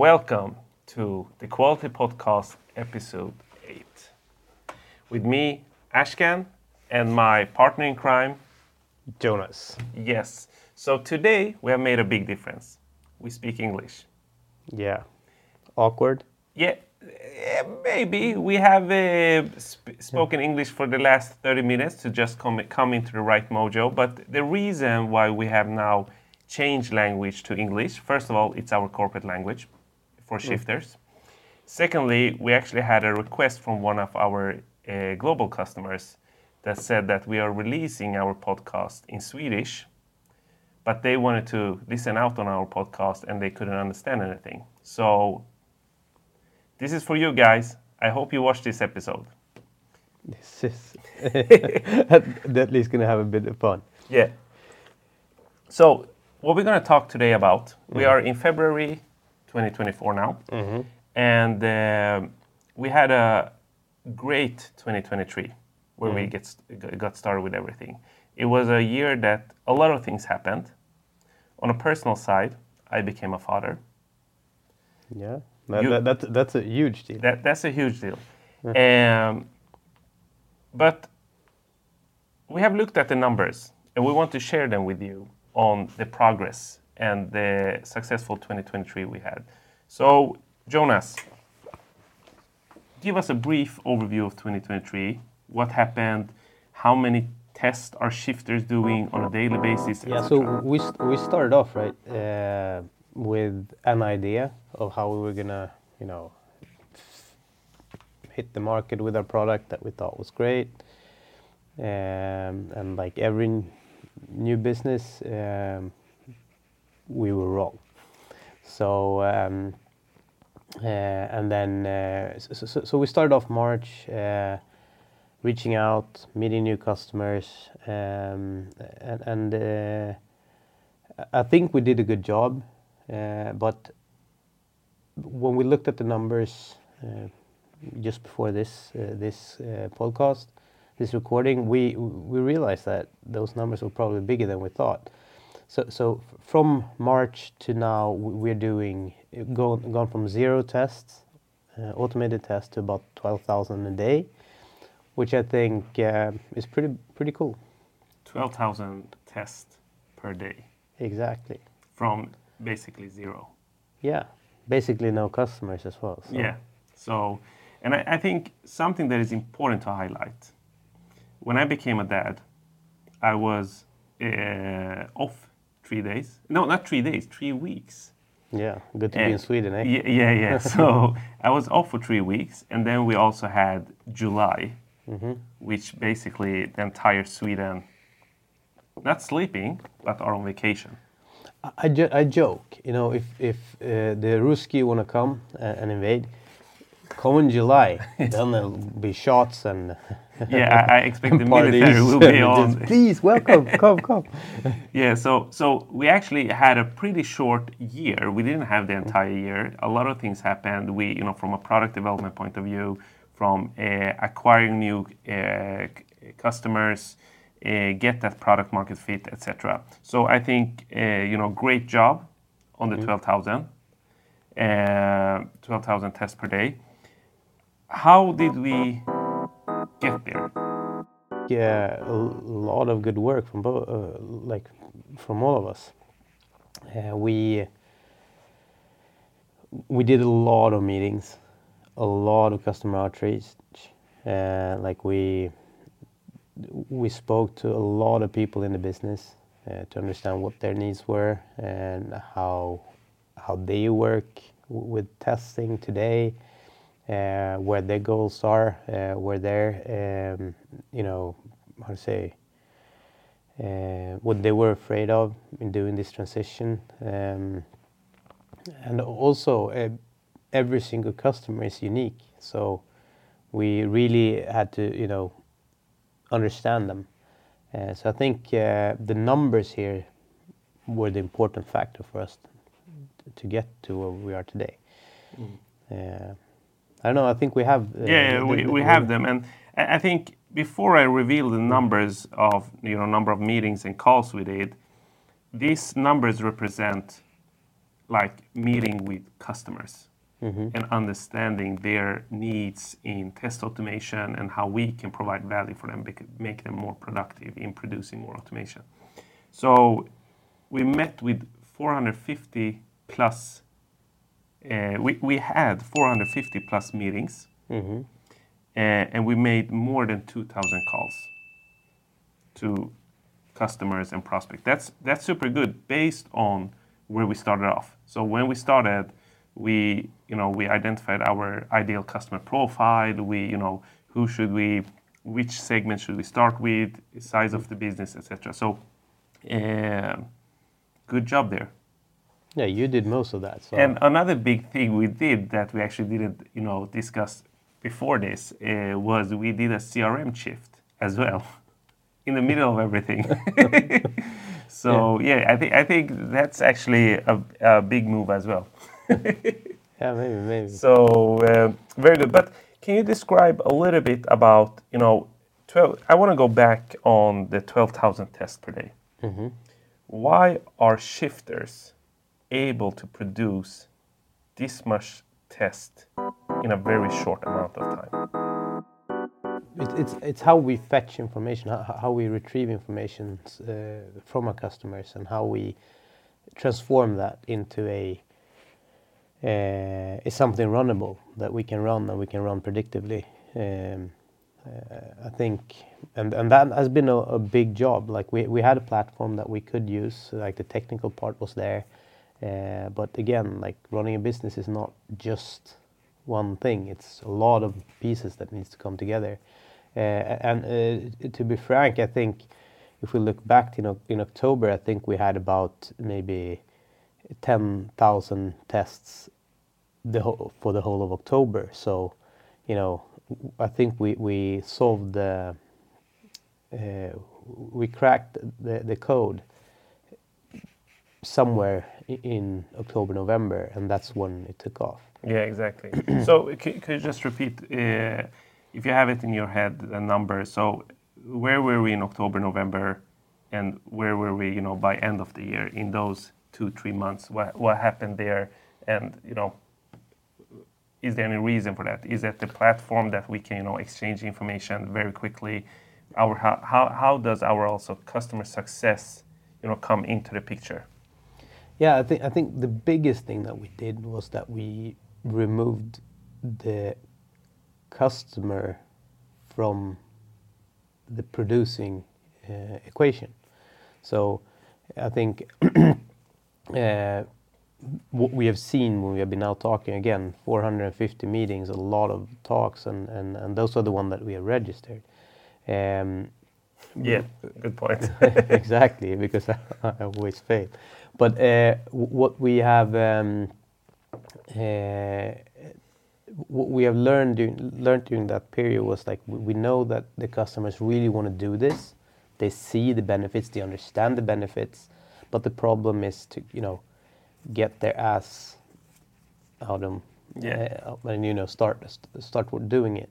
Welcome to the Quality Podcast, episode 8. With me, Ashkan, and my partner in crime, Jonas. Yes. So today we have made a big difference. We speak English. Yeah. Awkward. Yeah, eh, maybe we have uh, sp- spoken English for the last 30 minutes to just come, come into the right mojo. But the reason why we have now changed language to English, first of all, it's our corporate language for shifters. Secondly, we actually had a request from one of our uh, global customers that said that we are releasing our podcast in Swedish, but they wanted to listen out on our podcast and they couldn't understand anything. So this is for you guys. I hope you watch this episode. This is at, least gonna have a bit of fun. Yeah. So what we're going to talk today about, we are in February 2024 now, and uh, we had a great 2023 where we get got started with everything. It was a year that a lot of things happened. On a personal side, I became a father. Yeah. That, You- that, that, that's a huge deal. That, that's a huge deal. Um, but we have looked at the numbers and we want to share them with you on the progress and the successful 2023 we had. So, Jonas, give us a brief overview of 2023. What happened? How many tests are shifters doing on a daily basis? yeah. So we st- we started off right uh, with an idea of how we were gonna, you know, hit the market with our product that we thought was great. Um, and like every n- new business, um, we were wrong. So um, uh, and then uh, so, so, so we started off March, uh, reaching out, meeting new customers, um, and, and uh, I think we did a good job. Uh, but when we looked at the numbers uh, just before this this podcast, this recording, we we realized that those numbers were probably bigger than we thought. So, so from March to now, we're doing gone gone from zero tests, uh, automated tests, to about twelve thousand a day, which I think uh, is pretty pretty cool. 12,000 tests per day Exactly. from basically zero. Yeah. Basically, no customers as well. So. Yeah. So, and I, I think something that is important to highlight when I became a dad, I was uh, off three days. No, not three days, three weeks. Yeah. Good to be Uh, in Sweden, eh? Yeah, yeah, yeah. so I was off for three weeks, and then we also had July, Mm-hmm. which basically the entire Sweden, not sleeping, but are on vacation. I, I, jo- I joke, you know, if if uh, the Ruski want to come uh, and invade, come in July, then there'll be shots and Yeah, I, I expect the military will be on. Please welcome, come, come. Yeah, so so we actually had a pretty short year. We didn't have the entire year. A lot of things happened. We, you know, from a product development point of view, from uh, acquiring new uh, customers, uh, get that product market fit, etc. So I think uh, you know, great job on the twelve thousand, uh, twelve thousand tests per day. How did we there? Yeah, a lot of good work from both, uh, like from all of us. Uh, we we did a lot of meetings, a lot of customer outreach. Uh, like we we spoke to a lot of people in the business uh, to understand what their needs were and how how they work w- with testing today, uh, where their goals are, uh, where their um, you know how to say uh, what they were afraid of in doing this transition, um, and also uh, every single customer is unique, so we really had to you know understand them. Uh, so I think uh, the numbers here were the important factor for us to get to where we are today. Uh, I don't know. I think we have. uh, yeah, the- we, the- we have them, and I I think before I reveal the numbers of you know number of meetings and calls we did, these numbers represent like meeting with customers and understanding their needs in test automation and how we can provide value for them, make them more productive in producing more automation. So we met with 450 plus. Uh, we, we had 450 plus meetings, uh, and we made more than 2,000 calls to customers and prospects. That's that's super good based on where we started off. So when we started, we you know we identified our ideal customer profile. We you know who should we, which segment should we start with, size of the business, etc. So uh, good job there. Yeah, you did most of that. So And another big thing we did that we actually didn't, you know, discuss before this uh, was we did a CRM shift as well, in the middle of everything. so yeah. I think I think that's actually a, a big move as well. yeah, maybe, maybe. So uh, very good. But can you describe a little bit about, you know, 12? I want to go back on the 12,000 tests per day. Why are shifters able to produce this much test in a very short amount of time? It, it's it's how we fetch information, how, how we retrieve information uh, from our customers, and how we transform that into a uh, is something runnable that we can run and we can run predictably. Um, uh, I think, and and that has been a, a big job. Like we we had a platform that we could use, like the technical part was there, but again, like running a business is not just one thing. It's a lot of pieces that needs to come together. Uh, and uh, to be frank, I think if we look back in, Oc- in October, I think we had about maybe 10,000 tests for the whole of October. So, you know, I think we, we solved the, uh, we cracked the, the code somewhere in October, November, and that's when it took off. Yeah, exactly. so could you just repeat, uh, if you have it in your head, the number? So where were we in October, November, and where were we, you know, by end of the year in those two, three months? What what happened there? And you know, is there any reason for that? Is that the platform that we can, you know, exchange information very quickly? Our how how, how does our also customer success, you know, come into the picture? Yeah, I think I think the biggest thing that we did was that we removed the customer from the producing uh, equation. So I think uh, what we have seen when we have been out talking again, 450 meetings, a lot of talks, and, and, and those are the ones that we have registered. Um, Yeah, good point. exactly because I, I always fail. But uh, what we have um, uh, what we have learned during, learned during that period was like we, know that the customers really want to do this. They see the benefits, they understand the benefits, but the problem is to you know get their ass out of Yeah. uh, and you know start start doing it,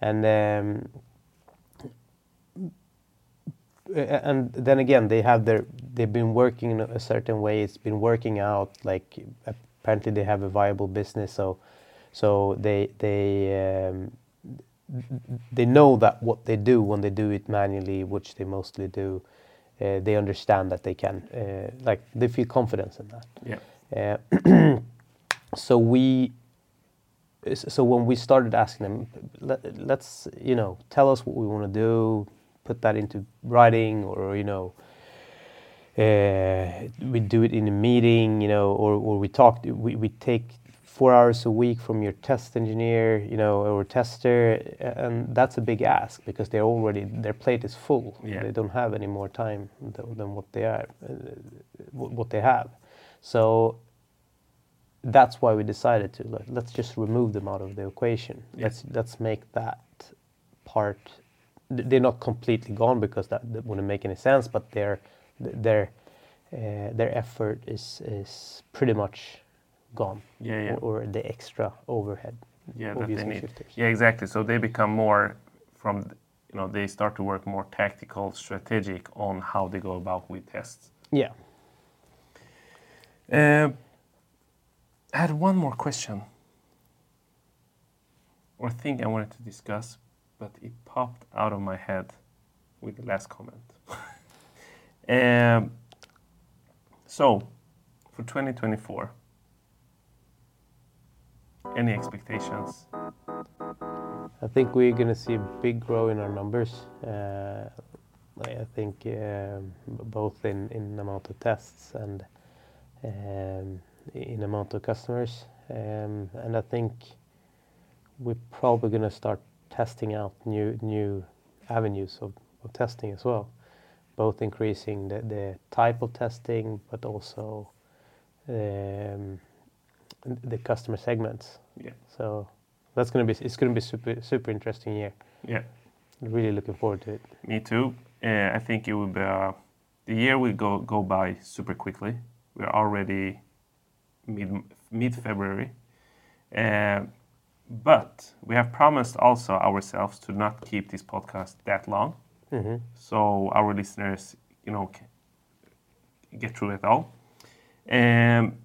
and. Um, and then again they have their they've been working in a certain way. It's been working out like apparently they have a viable business. So so they they um, they know that what they do when they do it manually which they mostly do uh, they understand that they can uh, like they feel confidence in that. Yeah. uh, so we so when we started asking them Let, let's you know tell us what we want to do put that into writing or you know uh, we do it in a meeting you know or, or we talk we, we take four hours a week from your test engineer you know or tester and that's a big ask because they're already their plate is full Yeah. they don't have any more time than, than what they are uh, what they have so that's why we decided to let, let's just remove them out of the equation. Yeah. Let's let's make that part. Th- They're not completely gone because that, that wouldn't make any sense, but their their uh, their effort is is pretty much gone. Yeah, yeah. Or, or the extra overhead. yeah, that they need. shifters. Yeah, exactly. So they become more from, you know, they start to work more tactical, strategic on how they go about with tests. Yeah. Uh, I had one more question or thing I wanted to discuss, but it popped out of my head with the last comment. um, so, for 2024, any expectations? I think we're going to see a big growth in our numbers. Uh, I think b- both in, in amount of tests and um, in amount of customers. Um, and I think we're probably going to start testing out new new avenues of, of testing as well, both increasing the, the type of testing, but also um, the customer segments. Yeah, So that's going to be it's going to be super super interesting year. yeah, Really looking forward to it. me too. Uh, I think it will be uh, the year will go go by super quickly. We're already mid mid February, uh, but we have promised also ourselves to not keep this podcast that long, hmm so our listeners, you know, get through it all. Um,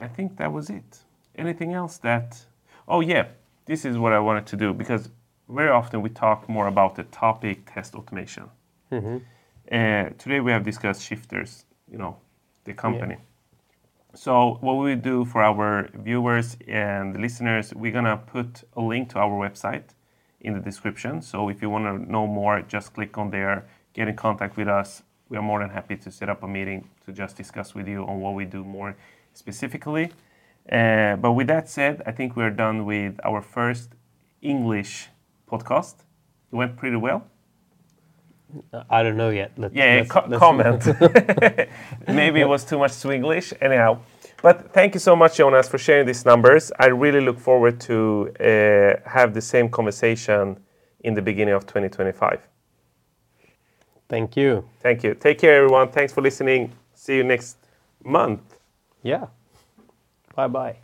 I think that was it. Anything else that? Oh yeah, this is what I wanted to do because very often we talk more about the topic test automation. hmm Uh, today we have discussed shifters, you know, the company. So what we do for our viewers and listeners, we're gonna put a link to our website in the description. So if you want to know more, just click on there, get in contact with us. We are more than happy to set up a meeting to just discuss with you on what we do more specifically. Uh, but with that said, I think we're done with our first English podcast. It went pretty well. I don't know yet. Let, Yeah, let's- co- let's- comment. Maybe it was too much Swinglish. Anyhow, but thank you so much, Jonas, for sharing these numbers. I really look forward to uh, have the same conversation in the beginning of 2025. Thank you. Thank you. Take care, everyone. Thanks for listening. See you next month. Yeah. Bye bye.